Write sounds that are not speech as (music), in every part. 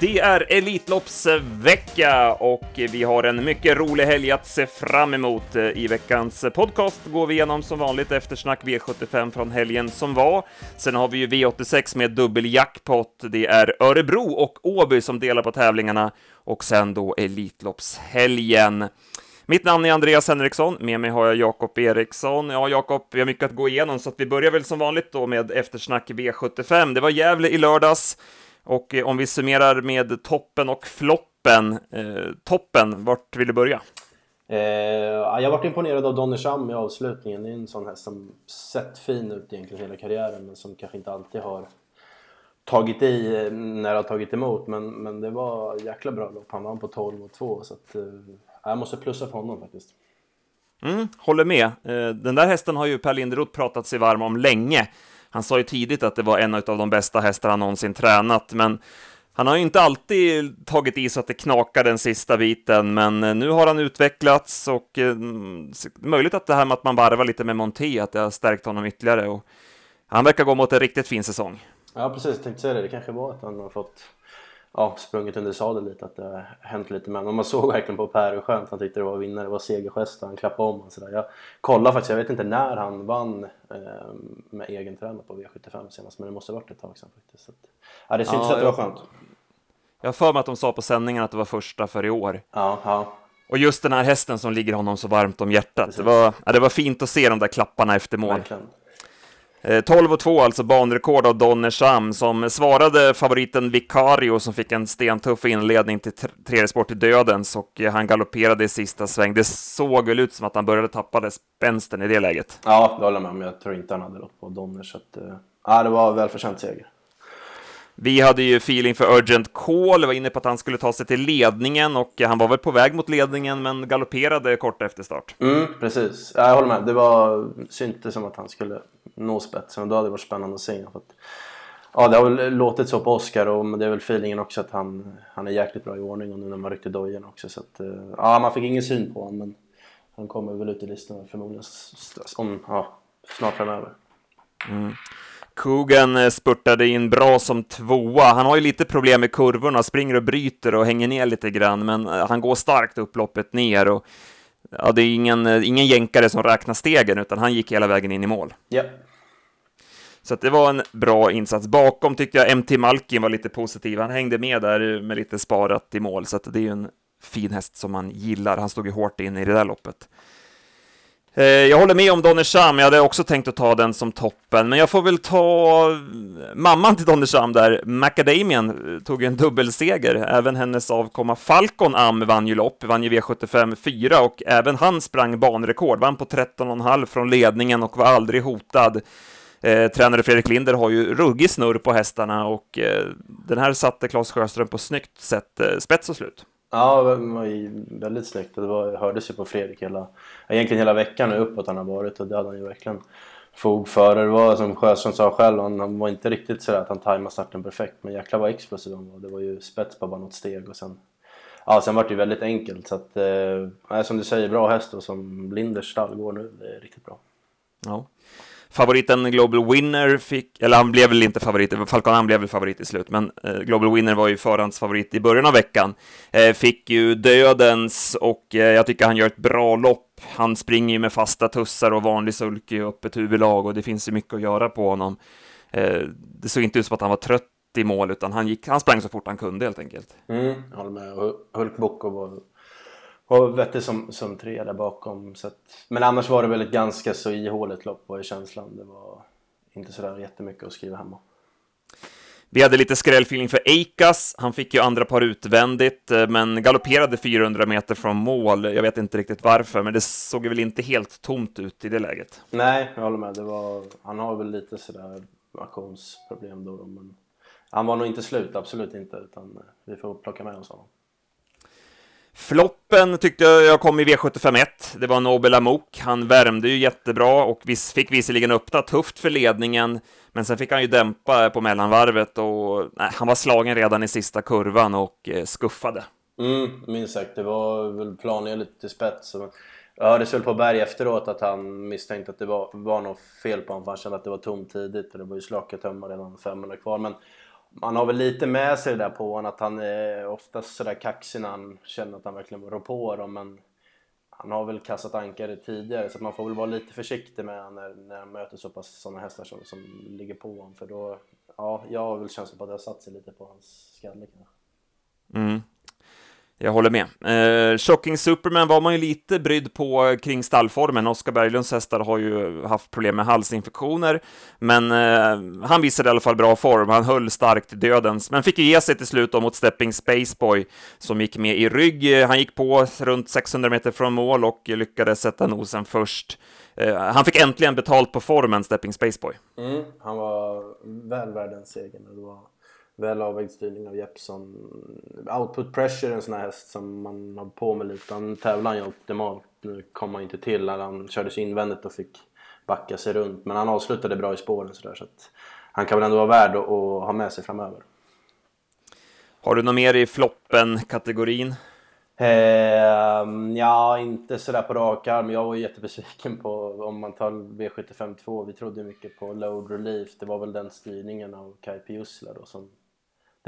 Det är Elitloppsvecka och vi har en mycket rolig helg att se fram emot. I veckans podcast går vi igenom som vanligt eftersnack V75 från helgen som var. Sen har vi ju V86 med dubbeljackpot. Det är Örebro och Åby som delar på tävlingarna och sen då Elitloppshelgen. Mitt namn är Andreas Henriksson, med mig har jag Jakob Eriksson. Ja, Jakob, vi har mycket att gå igenom, så att vi börjar väl som vanligt då med eftersnack V75. Det var Gävle i lördags. Och eh, om vi summerar med toppen och floppen. Eh, toppen, vart vill du börja? Eh, jag varit imponerad av Donnersham i avslutningen. Det är en sån häst som sett fin ut egentligen hela karriären men som kanske inte alltid har tagit i eh, när har tagit emot. Men, men det var jäkla bra lopp. Han vann på 12 och 2 så att, eh, jag måste plussa för honom faktiskt. Mm, håller med. Den där hästen har ju Per Linderoth pratat sig varm om länge. Han sa ju tidigt att det var en av de bästa hästar han någonsin tränat, men han har ju inte alltid tagit i så att det knakar den sista biten, men eh, nu har han utvecklats och eh, möjligt att det här med att man varvar lite med Monté, att det har stärkt honom ytterligare. Och han verkar gå mot en riktigt fin säsong. Ja, precis. Jag tänkte säga det. Det kanske var att han har fått ja, sprungit under sadel lite, att det har hänt lite med Man såg verkligen på Per hur skönt han tyckte det var att vinna. Det var segergest han klappade om och sådär. Jag kollade faktiskt, jag vet inte när han vann eh, med egen tränare på V75 senast, men det måste ha varit ett tag sedan faktiskt. Så att, ja, det syntes ja, att det var skönt. Jag har för mig att de sa på sändningen att det var första för i år. Ja, ja. Och just den här hästen som ligger honom så varmt om hjärtat. Det var, ja, det var fint att se de där klapparna efter mål. Verkligen. 12 eh, och 2 alltså banrekord av Donnersham som svarade favoriten Vicario som fick en stentuff inledning till tredje sport i dödens och eh, han galopperade i sista sväng. Det såg väl ut som att han började tappa spänsten i det läget. Ja, det håller jag med om. Jag tror inte han hade gått på Donner så att, eh, ja, det var välförtjänt seger. Vi hade ju feeling för Urgent Call, var inne på att han skulle ta sig till ledningen och han var väl på väg mot ledningen men galopperade kort efter start. Mm, precis, jag håller med. Det var syntes som att han skulle nå spetsen och då hade det varit spännande att se. För att, ja, det har väl låtit så på Oscar och det är väl feelingen också att han, han är jäkligt bra i ordning och nu när man ryckte dojen också. Så att, eh, ja, man fick ingen syn på honom men han kommer väl ut i listan förmodligen om, ja, snart framöver. Mm. Coogan eh, spurtade in bra som tvåa. Han har ju lite problem med kurvorna, springer och bryter och hänger ner lite grann, men eh, han går starkt upploppet ner och ja, det är ingen, ingen jänkare som räknar stegen, utan han gick hela vägen in i mål. Ja, så det var en bra insats. Bakom tyckte jag MT Malkin var lite positiv. Han hängde med där med lite sparat i mål, så det är ju en fin häst som man gillar. Han stod ju hårt in i det där loppet. Eh, jag håller med om Donnersham, jag hade också tänkt att ta den som toppen, men jag får väl ta mamman till Donnersham där. Macadamian eh, tog en dubbelseger, även hennes avkomma Falcon Am vann ju lopp, vann ju V75 4 och även han sprang banrekord, vann på 13,5 från ledningen och var aldrig hotad. Eh, tränare Fredrik Linder har ju ruggig snurr på hästarna och eh, den här satte Claes Sjöström på snyggt sätt, eh, spets och slut. Ja, det var väldigt snyggt det var, hördes ju på Fredrik hela, egentligen hela veckan uppåt han har varit och det hade han ju verkligen fog för. Det var som Sjöström sa själv, han, han var inte riktigt sådär att han tajmade starten perfekt men jäklar vad explosiv han var. Det var ju spets på bara något steg och sen Ja, sen var det ju väldigt enkelt så att, eh, som du säger, bra häst och som Linders stall går nu, det är riktigt bra. Ja. Favoriten Global Winner fick, eller han blev väl inte favorit, Falcon han blev väl favorit i slut, men eh, Global Winner var ju förhandsfavorit i början av veckan. Eh, fick ju dödens och eh, jag tycker han gör ett bra lopp. Han springer ju med fasta tussar och vanlig sulky och öppet huvudlag och det finns ju mycket att göra på honom. Eh, det såg inte ut som att han var trött i mål, utan han, gick, han sprang så fort han kunde helt enkelt. Mm, jag håller med. Hulk Boko var och Vettel som, som tre där bakom. Så att, men annars var det väl ett ganska så ihåligt lopp var i känslan. Det var inte sådär jättemycket att skriva hemma. Vi hade lite skrällfeeling för Eikas. Han fick ju andra par utvändigt, eh, men galopperade 400 meter från mål. Jag vet inte riktigt varför, men det såg väl inte helt tomt ut i det läget. Nej, jag håller med. Det var, han har väl lite sådär aktionsproblem då, men han var nog inte slut, absolut inte, utan vi får plocka med oss honom. Floppen tyckte jag kom i V751. Det var Nobel Amok. Han värmde ju jättebra och vis, fick visserligen öppna tufft för ledningen, men sen fick han ju dämpa på mellanvarvet och nej, han var slagen redan i sista kurvan och eh, skuffade. Mm, minst sagt. Det var väl planenligt till spets. Jag hördes väl på Berg efteråt att han misstänkte att det var, var något fel på honom för han kände att det var tomt tidigt och det var ju slaka tömmar redan 500 kvar. Men man har väl lite med sig det där på honom att han är oftast sådär kaxig när han känner att han verkligen rår på dem men han har väl kastat ankare tidigare så man får väl vara lite försiktig med honom när, när han möter så pass sådana hästar som, som ligger på honom för då, ja, jag har väl känslan på att det har satt sig lite på hans skalle kanske. Mm. Jag håller med. Eh, Shocking Superman var man ju lite brydd på kring stallformen. Oskar Berglunds hästar har ju haft problem med halsinfektioner, men eh, han visade i alla fall bra form. Han höll starkt dödens, men fick ju ge sig till slut mot Stepping Spaceboy som gick med i rygg. Eh, han gick på runt 600 meter från mål och lyckades sätta nosen först. Eh, han fick äntligen betalt på formen, Stepping Spaceboy. Mm, han var väl värd den segern. Det var väl avvägd styrning av Jeppson. Output pressure är en sån här häst som man har på med lite. Han tävlar ju optimalt. Nu kom han inte till när han körde sig invändigt och fick backa sig runt. Men han avslutade bra i spåren sådär så att han kan väl ändå vara värd att, ha med sig framöver. Har du något mer i floppen-kategorin? Eh, ja, inte sådär på rak arm. Jag var jättebesviken på, om man tar V75 2, vi trodde mycket på Load Relief. Det var väl den styrningen av Kai Piusla då som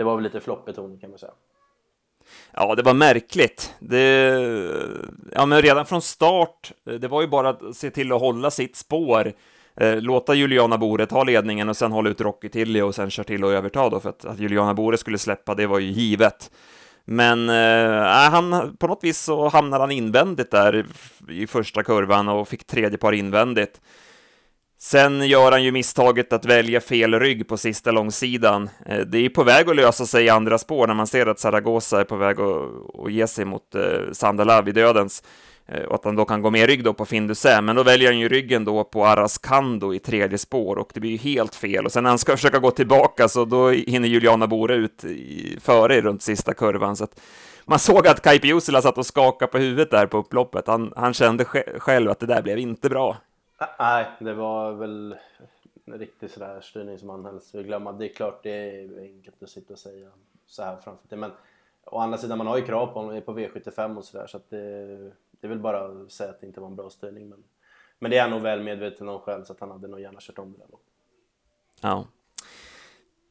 det var väl lite floppbetoning kan man säga. Ja, det var märkligt. Det, ja, men redan från start, det var ju bara att se till att hålla sitt spår, eh, låta Juliana Bore ta ledningen och sen hålla ut Rocky Tilly och sen köra till och överta då, för att, att Juliana Bore skulle släppa, det var ju givet. Men eh, äh, han, på något vis så hamnade han invändigt där i första kurvan och fick tredje par invändigt. Sen gör han ju misstaget att välja fel rygg på sista långsidan. Eh, det är på väg att lösa sig i andra spår när man ser att Zaragoza är på väg att, att ge sig mot eh, Sandalav i dödens eh, och att han då kan gå med rygg då på Findusä, men då väljer han ju ryggen då på Arascando i tredje spår och det blir ju helt fel och sen när han ska försöka gå tillbaka så då hinner Juliana Bore ut i, före runt sista kurvan så att man såg att Kaipi Jusila satt och skakade på huvudet där på upploppet. Han, han kände själv att det där blev inte bra. Ah, nej, det var väl en riktig sådär styrning som man helst vill glömma. Det är klart det är enkelt att sitta och säga så här framför det. Men å andra sidan, man har ju krav på honom på V75 och sådär så att det, det är väl bara att säga att det inte var en bra styrning. Men, men det är han nog väl medveten om själv så att han hade nog gärna kört om det där. Ja.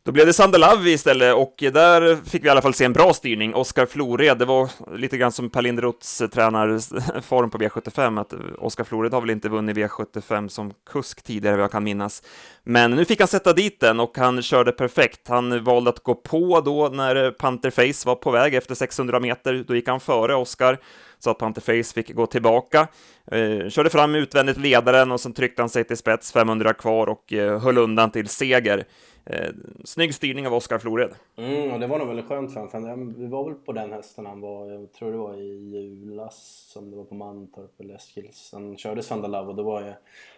Då blev det Sandelavi istället och där fick vi i alla fall se en bra styrning. Oskar Flored, det var lite grann som Per Linderoths eh, tränarform på V75, att eh, Oskar Flored har väl inte vunnit V75 som kusk tidigare, vad jag kan minnas. Men nu fick han sätta dit den och han körde perfekt. Han valde att gå på då när Panther Face var på väg efter 600 meter. Då gick han före Oskar så att Panther Face fick gå tillbaka. Eh, körde fram utvändigt ledaren och sen tryckte han sig till spets 500 kvar och eh, höll undan till seger. Eh, snygg styrning av Oskar Flored. Mm, och det var nog väldigt skönt för honom. Vi var väl på den hästen han var, jag tror det var i julas, som det var på Mantorp eller Eskils. Han körde Sandalav och då var ju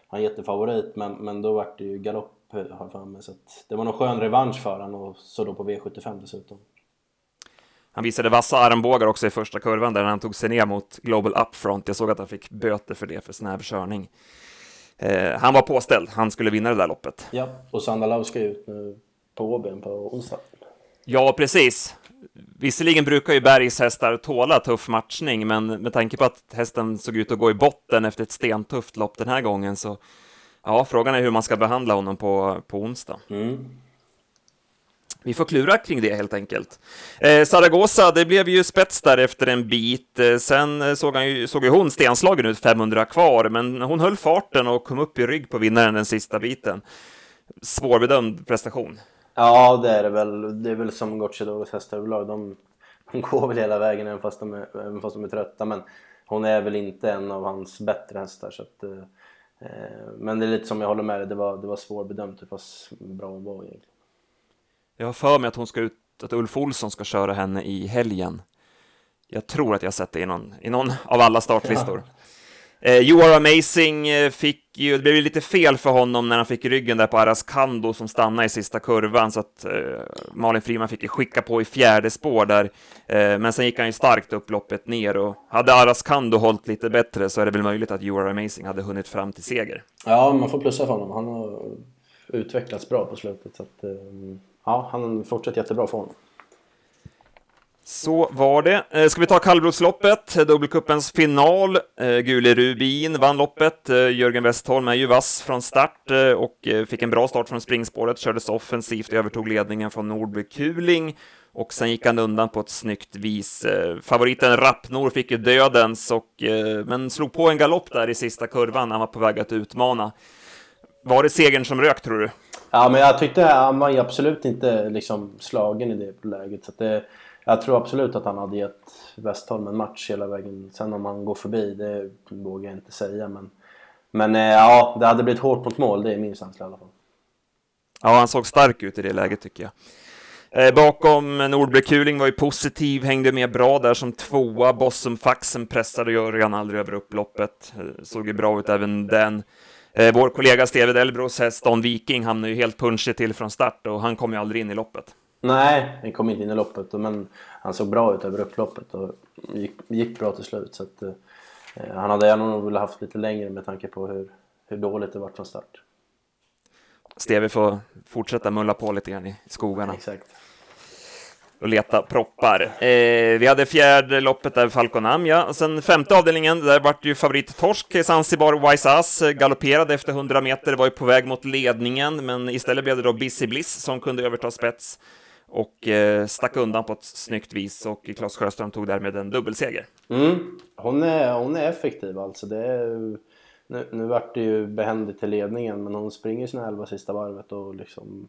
han jättefavorit, men, men då var det ju galopp eh, har jag för mig. Så det var nog skön revansch för honom och så då på V75 dessutom. Han visade vassa armbågar också i första kurvan där han tog sig ner mot Global Upfront. Jag såg att han fick böter för det, för snäv körning. Eh, han var påställd, han skulle vinna det där loppet. Ja, och Sandalau ska ut nu på Åbyn på onsdag. Ja, precis. Visserligen brukar ju Bergs hästar tåla tuff matchning, men med tanke på att hästen såg ut att gå i botten efter ett stentufft lopp den här gången så ja, frågan är hur man ska behandla honom på, på onsdag. Mm. Vi får klura kring det helt enkelt. Eh, Zaragoza, det blev ju spets där efter en bit. Eh, sen eh, såg, han ju, såg ju hon stenslagen ut 500 kvar, men hon höll farten och kom upp i rygg på vinnaren den sista biten. Svårbedömd prestation. Ja, det är det väl. Det är väl som Gocciadoros hästar överlag. De, de går väl hela vägen även fast, de är, även fast de är trötta, men hon är väl inte en av hans bättre hästar. Så att, eh, eh men det är lite som jag håller med dig, det var, det var svårbedömt hur pass bra hon var egentligen. Jag har för mig att hon ska ut, att Ulf Olsson ska köra henne i helgen. Jag tror att jag sett det i någon, i någon av alla startlistor. Ja. Eh, you are amazing eh, fick ju, det blev lite fel för honom när han fick ryggen där på Arascando som stannade i sista kurvan, så att eh, Malin Friman fick ju skicka på i fjärde spår där. Eh, men sen gick han ju starkt upp loppet ner och hade Arascando hållit lite bättre så är det väl möjligt att You are amazing hade hunnit fram till seger. Ja, man får plussa för honom. Han har utvecklats bra på slutet. Så att, eh, ja, han fortsätter jättebra för honom. Så var det. Eh, ska vi ta kallblodsloppet, dubbelcupens final. Eh, Gule Rubin vann loppet. Eh, Jörgen Westholm är ju vass från start och fick en bra start från springspåret, kördes offensivt, och övertog ledningen från Nordby Kuling och sen gick han undan på ett snyggt vis. Favoriten Rappnor fick ju dödens, och, men slog på en galopp där i sista kurvan när han var på väg att utmana. Var det segern som rök, tror du? Ja, men jag tyckte han var absolut inte liksom slagen i det läget. Så det, jag tror absolut att han hade gett Westholm en match hela vägen. Sen om han går förbi, det vågar jag inte säga. Men, men eh, ja, det hade blivit hårt mot mål, det är min känsla i alla fall. Ja, han såg stark ut i det läget tycker jag. Eh, bakom Nordberg Kuling var ju positiv, hängde med bra där som tvåa. Bossum Faxen pressade Jörgen aldrig över upploppet. Eh, såg ju bra ut även den. Eh, vår kollega Steve Delbros häst Don Viking hamnade ju helt punschig till från start och han kom ju aldrig in i loppet. Nej, han kom inte in i loppet men han såg bra ut över upploppet och gick, gick bra till slut. Så att, eh, han hade gärna nog velat haft lite längre med tanke på hur, hur dåligt det var från start. Steve får fortsätta mulla på lite grann i skogarna. Exakt och leta proppar. Eh, vi hade fjärde loppet där, Falconam, ja. Och sen femte avdelningen, där vart ju favorit Torsk, Zanzibar Wise Ass, eh, galopperade efter 100 meter, var ju på väg mot ledningen, men istället blev det då Busy Bliss som kunde överta spets och eh, stack undan på ett snyggt vis och Claes Sjöström tog därmed en dubbelseger. Mm. Hon, är, hon är effektiv alltså. Det är, nu, nu vart det ju behändigt till ledningen men hon springer sina elva sista varvet och liksom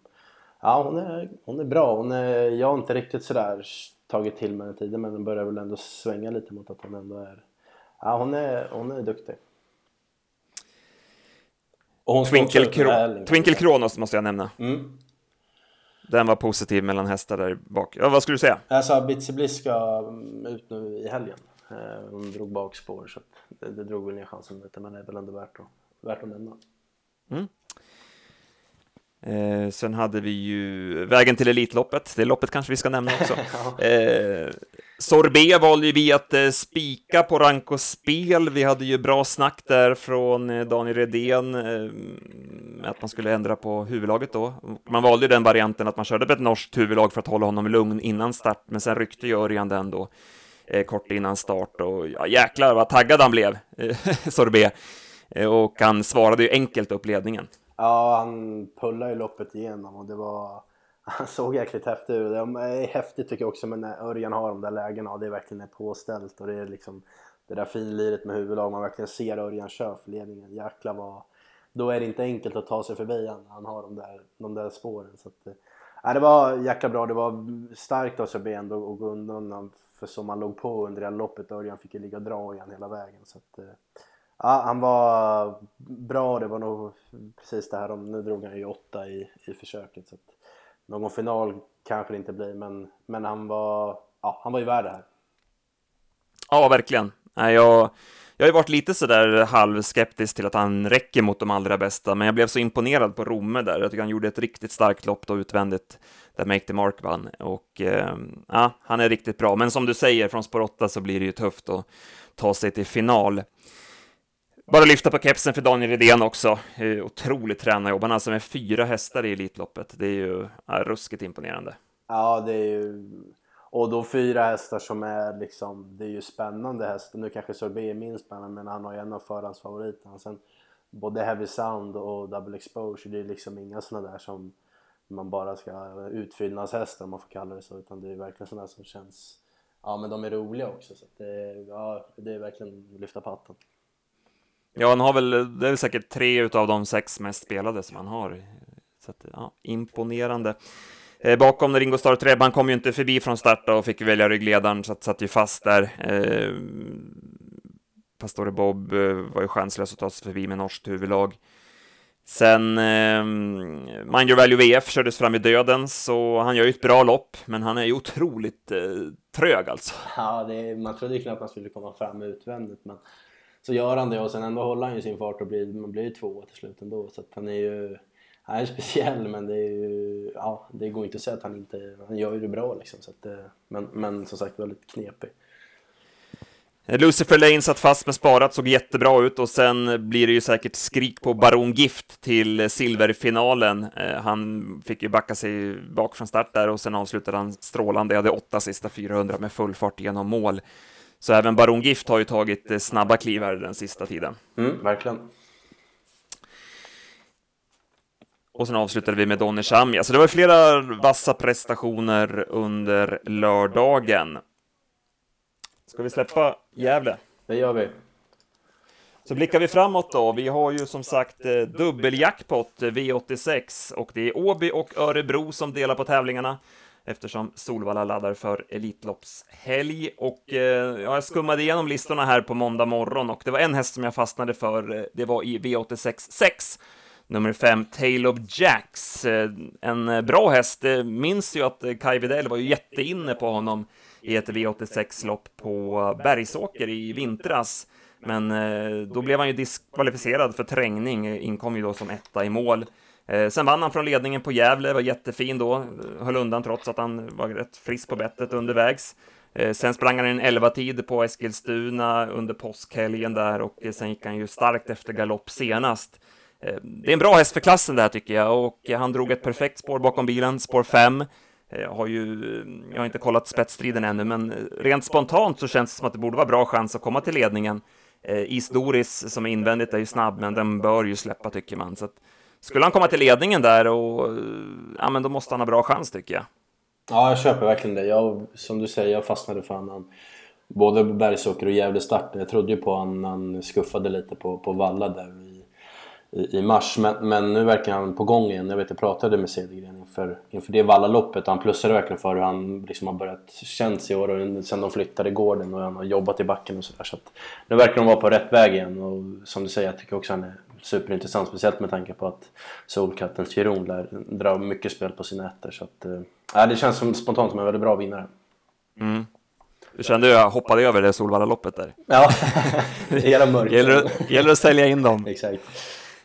Ja, hon är, hon är bra. Hon är, jag har inte riktigt sådär tagit till mig den tiden men den börjar väl ändå svänga lite mot att hon ändå är... Ja, hon är, hon är duktig. Twinkle, Kro Twinkle Kronos måste jag nämna. Mm. Den var positiv mellan hästar där bak. Ja, vad skulle du säga? Jag sa Bitsy Bliss ska ut nu i helgen. Eh, hon drog bakspår så det, det drog väl ner chansen lite men det är väl ändå värt att, värt att nämna. Mm. Eh, sen hade vi ju vägen till Elitloppet, det loppet kanske vi ska nämna också. (laughs) eh, Sorbet valde vi att eh, spika på rank och spel. Vi hade ju bra snack där från eh, Daniel Redén eh, att man skulle ändra på huvudlaget då. Man valde ju den varianten att man körde på ett norskt huvudlag för att hålla honom lugn innan start, men sen ryckte ju Örjan den då eh, kort innan start och ja, jäklar vad taggad han blev, (laughs) Sorbet. och han svarade ju enkelt upp ledningen. Ja, han pullade ju loppet igenom och det var... (laughs) Han såg jäkligt häftig ut. Det är eh, häftigt tycker jag också men när Örjan har de där lägena och det är verkligen påställt och det är liksom det där finliret med huvudlag. Man verkligen ser Örjan köra för ledningen. Jäklar vad... Då är det inte enkelt att ta sig förbi han. Han har de där, de där spåren. Så att, äh, det var jäkla bra. Det var starkt av sig ändå att gå undan för som han låg på under det här loppet. Örjan fick ju ligga och dra igen hela vägen. Så att, Ja, han var bra. Det var nog precis det här. om Nu drog han ju åtta i, i försöket. Så att någon final kanske det inte blir, men, men han, var, ja, han var ju värd det här. Ja, verkligen. Jag, jag har ju varit lite sådär halvskeptisk till att han räcker mot de allra bästa, men jag blev så imponerad på Romme där. Jag tycker han gjorde ett riktigt starkt lopp då utvändigt, där Make the Mark vann. Och eh, ja, han är riktigt bra. Men som du säger, från spår 8 så blir det ju tufft att ta sig till final. Bara lyfta på kepsen för Daniel Redén också. Otroligt tränarjobb. Han har alltså med fyra hästar i Elitloppet. Det är ju ja, ruskigt imponerande. Ja, det är ju... Och då fyra hästar som är liksom, det är ju spännande hästar. Nu kanske Sorbet är minst spännande, men han har ju en av förhandsfavoriterna. Sen både Heavy Sound och Double Exposure, det är liksom inga sådana där som man bara ska utfyllnadshästar om man får kalla det så, utan det är verkligen sådana som känns, ja men de är roliga också. Så det, ja, det är verkligen lyfta på hatten. Ja, han har väl, det är väl säkert tre utav de sex mest spelade som han har. Så att, ja, imponerande. Eh, bakom Ringo Starr Trebban kom ju inte förbi från start och fick välja ryggledaren, så att satt ju fast där. Eh, Pastore Bob eh, var ju chanslös att ta sig förbi med norskt huvudlag. Sen eh, Mind Your Value VF kördes fram i döden, så han gör ju ett bra lopp, men han är ju otroligt eh, trög alltså. Ja, det, man trodde ju knappt han skulle komma fram utvändigt, men så gör han det och sen ändå håller han ju sin fart och blir, man blir ju tvåa till slut ändå. Så att han är ju han är speciell men det är ju, ja, det går inte att säga att han inte, han gör ju det bra liksom. Så att, eh, men, men som sagt väldigt knepig. Eh, Lucifer Lane satt fast med sparat, såg jättebra ut och sen blir det ju säkert skrik på Baron Gift till silverfinalen. Eh, han fick ju backa sig bak från start där och sen avslutade han strålande. Jag hade åtta sista 400 med full fart genom mål. Så även Baron Gift har ju tagit snabba kliv här den sista tiden. Mm, verkligen. Och sen avslutade vi med Donny Chamia, så det var flera vassa prestationer under lördagen. Ska vi släppa Gävle? Det gör vi. Så blickar vi framåt då. Vi har ju som sagt eh, dubbeljackpot V86 och det är Åby och Örebro som delar på tävlingarna eftersom Solvalla laddar för Elitloppshelg. Och eh, jag skummade igenom listorna här på måndag morgon och det var en häst som jag fastnade för. Eh, det var i V86 6 Nummer 5, Tale of Jacks. Eh, en eh, bra häst. Minns ju att Kai Widell var ju jätteinne på honom i ett V86-lopp på Bergsåker i vintras. Men eh, då blev han ju diskvalificerad för trängning, inkom ju då som etta i mål. Eh, sen vann han från ledningen på Gävle, var jättefin då, höll undan trots att han var rätt frisk på bettet undervägs. Eh, sen sprang han en 11-tid på Eskilstuna under påskhelgen där och eh, sen gick han ju starkt efter galopp senast. Det är en bra häst för klassen där tycker jag och han drog ett perfekt spår bakom bilen, spår 5. Jag har ju, jag har inte kollat spetsstriden ännu, men rent spontant så känns det som att det borde vara bra chans att komma till ledningen. Is Doris som är invändigt är ju snabb, men den bör ju släppa tycker man. Så att, skulle han komma till ledningen där och ja, men då måste han ha bra chans tycker jag. Ja, jag köper verkligen det. Jag, som du säger, jag fastnade för honom. Både Bergsåker och Gävle starten. Jag trodde ju på honom när han skuffade lite på, på Valla där i, i mars. Men, men, nu verkar han på gång igen. Jag vet jag pratade med Cedergren inför, inför det Vallaloppet han plussade verkligen för hur han liksom har börjat känns i år och sen de flyttade gården och han har jobbat i backen och sådär. Så att nu verkar de vara på rätt väg igen och som du säger, jag tycker också han är superintressant. Speciellt med tanke på att Solkattens Giron lär dra mycket spel på sina ätter. Så att, äh, det känns som, spontant som en väldigt bra vinnare. Mm. Du kände jag hoppade över det Solvalla-loppet där? Ja, (laughs) era mörker. gäller, gäller att sälja in dem. Exakt.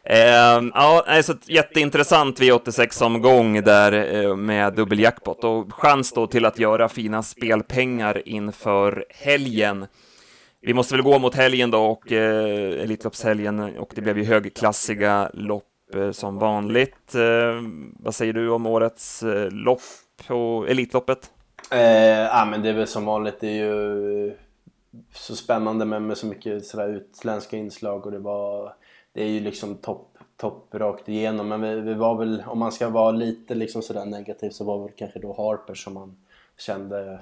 Eh, ja, alltså ett jätteintressant V86-omgång där eh, med dubbeljackpot och chans då till att göra fina spelpengar inför helgen. Vi måste väl gå mot helgen då och eh, Elitloppshelgen och det blev ju högklassiga lopp eh, som vanligt. Eh, vad säger du om årets eh, lopp på Elitloppet? Eh, ja, men det är väl som vanligt. Det är ju så spännande med, med så mycket sådär utländska inslag och det var det är ju liksom topp topp, rakt igenom. Men vi, vi, var väl, om man ska vara lite liksom sådär negativ så var väl kanske då Harper som man kände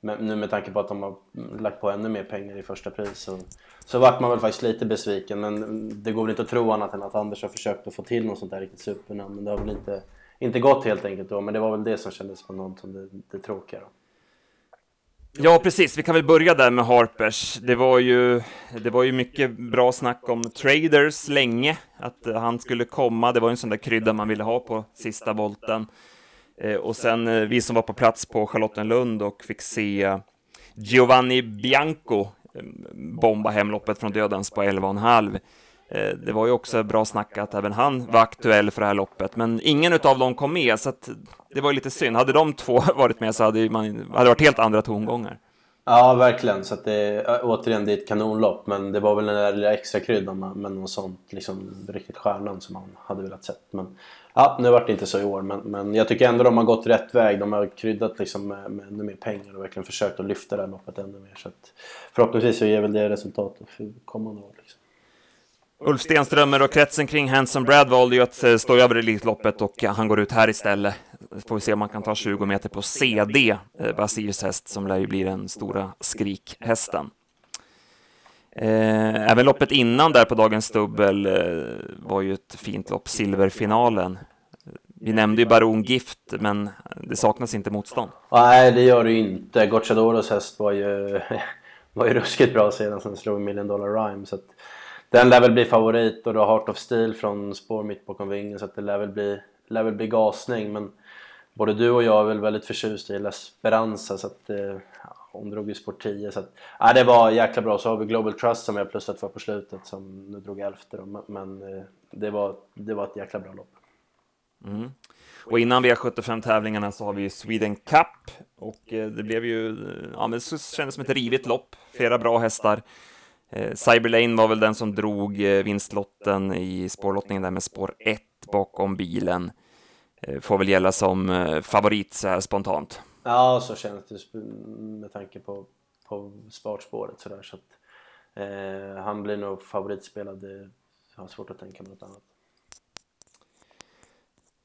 men nu med tanke på att de har lagt på ännu mer pengar i första pris så, så vart man väl faktiskt lite besviken. Men det går väl inte att tro annat än att Anders har försökt att få till något sånt där riktigt supernamn. Men det har väl inte, inte gått helt enkelt då. Men det var väl det som kändes på något som det, det tråkiga då. Ja, precis. Vi kan väl börja där med Harpers. Det var ju, det var ju mycket bra snack om traders länge, att han skulle komma. Det var en sån där krydda man ville ha på sista volten. Eh, och sen eh, vi som var på plats på Charlottenlund och fick se Giovanni Bianco eh, bomba hemloppet från Dödens på 11,5. Det var ju också bra snack att även han var aktuell för det här loppet, men ingen av dem kom med, så det var ju lite synd. Hade de två (laughs) varit med så hade, man, hade det varit helt andra tongångar. Ja, verkligen. Så att det, återigen, det är ett kanonlopp, men det var väl den där lilla extra kryddan med något sånt, liksom riktigt stjärnan som man hade velat sett. Men ja, nu vart det inte så i år, men, men jag tycker ändå de har gått rätt väg. De har kryddat liksom med, med ännu mer pengar och verkligen försökt att lyfta det här loppet ännu mer. Så att förhoppningsvis så ger väl det resultat för kommande år. Liksom. Ulf Stenströmer och kretsen kring Hanson Brad valde ju att eh, stå över Elitloppet och eh, han går ut här istället. Får vi se om man kan ta 20 meter på CD, eh, Basirs häst, som lär ju bli den stora skrikhästen. Eh, även loppet innan där på dagens dubbel var ju ett fint lopp, silverfinalen. Vi nämnde ju Baron Gift, men det saknas inte motstånd. Nej, det gör det ju inte. Gocciadoros häst var ju, (laughs) var ju ruskigt bra sedan han slog Million Dollar Rhyme. Så att den lär väl bli favorit och du har Heart of Steel från spår mitt bakom vingen så att det lär väl bli, lär väl bli gasning men både du och jag är väl väldigt förtjust i L'Esperanza så att eh, hon drog ju spår 10 så att ja, det var jäkla bra. Så har vi Global Trust som jag plussat för på slutet som nu drog elfte då men eh, det var, det var ett jäkla bra lopp. Mm. Och innan V75-tävlingarna så har vi Sweden Cup och eh, det blev ju, ja men det kändes som ett rivigt lopp, flera bra hästar. Eh, Cyberlane var väl den som drog eh, vinstlotten i spårlottningen där med spår 1 bakom bilen. Eh, får väl gälla som favorit så här spontant. Ja, så känns det med tanke på, på startspåret sådär så att eh, han blir nog favoritspelad. Jag har svårt att tänka mig något annat.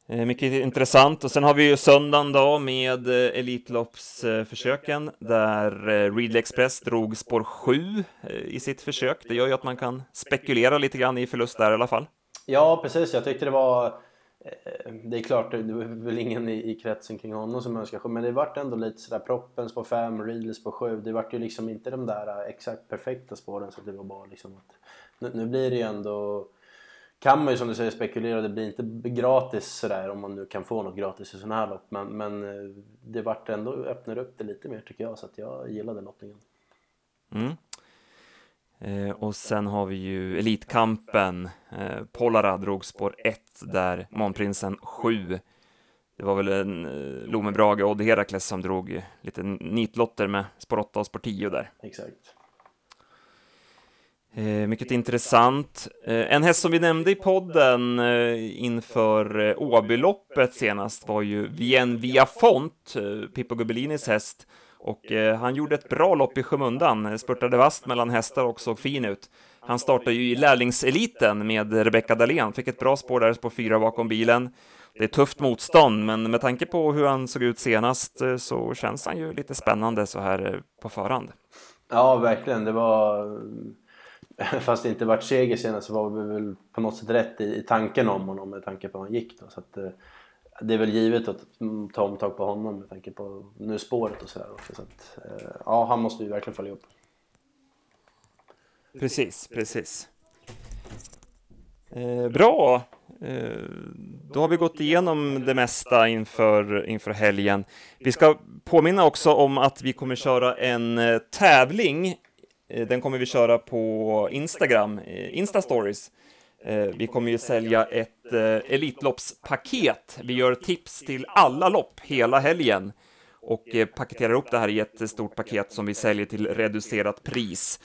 Eh, mycket intressant. Och sen har vi ju söndagen då med eh, Elitloppsförsöken där eh, Readly Express drog spår 7 i sitt försök. Det gör ju att man kan spekulera lite grann i förlust där i alla fall. Ja, precis. Jag tyckte det var... Det är klart, det var väl ingen i, kretsen kring honom som önskar men det vart ändå lite sådär proppens på 5, Readlys på 7. Det vart ju liksom inte de där exakt perfekta spåren så det var bara liksom att... Nu blir det ju ändå kan man ju som du säger spekulera, det blir inte gratis sådär om man nu kan få något gratis i sådana här lopp. Men, men eh, det vart ändå, öppnar upp det lite mer tycker jag, så att jag gillade lottningen. Mm. Eh, och sen har vi ju Elitkampen. Eh, Polara drog spår 1 där, Månprinsen 7. Det var väl en eh, Lome Brage och Odd Herakles som drog lite nitlotter med spår 8 och spår 10 där. Exakt. Eh, mycket intressant. Eh, en häst som vi nämnde i podden eh, inför eh, Åbyloppet senast var ju Vien Via Font, eh, Pippo Gubelinis häst. Och eh, han gjorde ett bra lopp i skymundan, spurtade vast mellan hästar och såg fin ut. Han startade ju i lärlingseliten med Rebecca Dahlén, fick ett bra spår där på fyra bakom bilen. Det är tufft motstånd, men med tanke på hur han såg ut senast så känns han ju lite spännande så här på förhand. Ja, verkligen. Det var (laughs) fast det inte vart seger senast så var vi väl på något sätt rätt i, i tanken om honom med tanke på hur han gick då. Så att, eh, det är väl givet att ta omtag på honom med tanke på nu spåret och sådär också. Så att, eh, ja, han måste ju verkligen följa upp. Precis, precis. Eh, bra! Eh, då har vi gått igenom det mesta inför, inför helgen. Vi ska påminna också om att vi kommer köra en eh, tävling Eh, den kommer vi köra på Instagram, eh, Insta-stories. Eh, vi kommer ju sälja ett Elitloppspaket. Vi gör tips till alla lopp hela helgen och paketerar upp det här i ett stort paket som vi säljer till reducerat pris.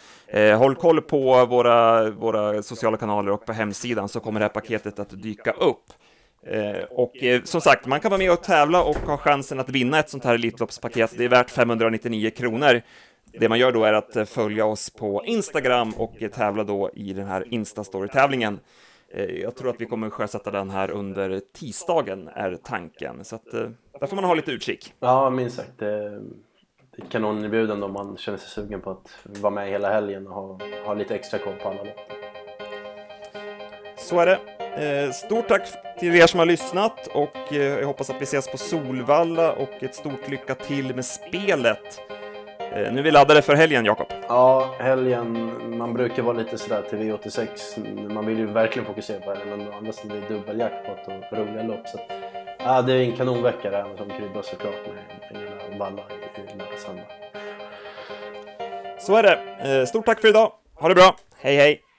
Håll koll på våra, våra sociala kanaler och på hemsidan så kommer det här paketet att dyka upp. och som sagt, man kan vara med och tävla och ha chansen att vinna ett sånt här Elitloppspaket. Det är värt 599 kronor. Det man gör då är att eh, följa oss på Instagram och eh, tävla då i den här Instastory-tävlingen. Eh, jag tror att vi kommer sjösätta den här under tisdagen, är tanken. Så att, där får man ha lite utkik. Ja, minst sagt. Det är ett kanonerbjudande om man känner sig sugen på att vara med hela helgen och ha, ha lite extra koll på alla lopp. Så är det. Stort tack till er som har lyssnat och jag hoppas att vi ses på Solvalla och ett stort lycka till med spelet. Eh, nu är vi laddade för helgen, Jakob. Ja, helgen. Man brukar vara lite sådär till V86. Man vill ju verkligen fokusera på helgen, men sidan blir det dubbeljackpot och roliga lopp. Så ja, det är en kanonvecka det här som kryddas såklart med hela Valla i, i lördag Så är det. Eh, stort tack för idag. Ha det bra. Hej, hej.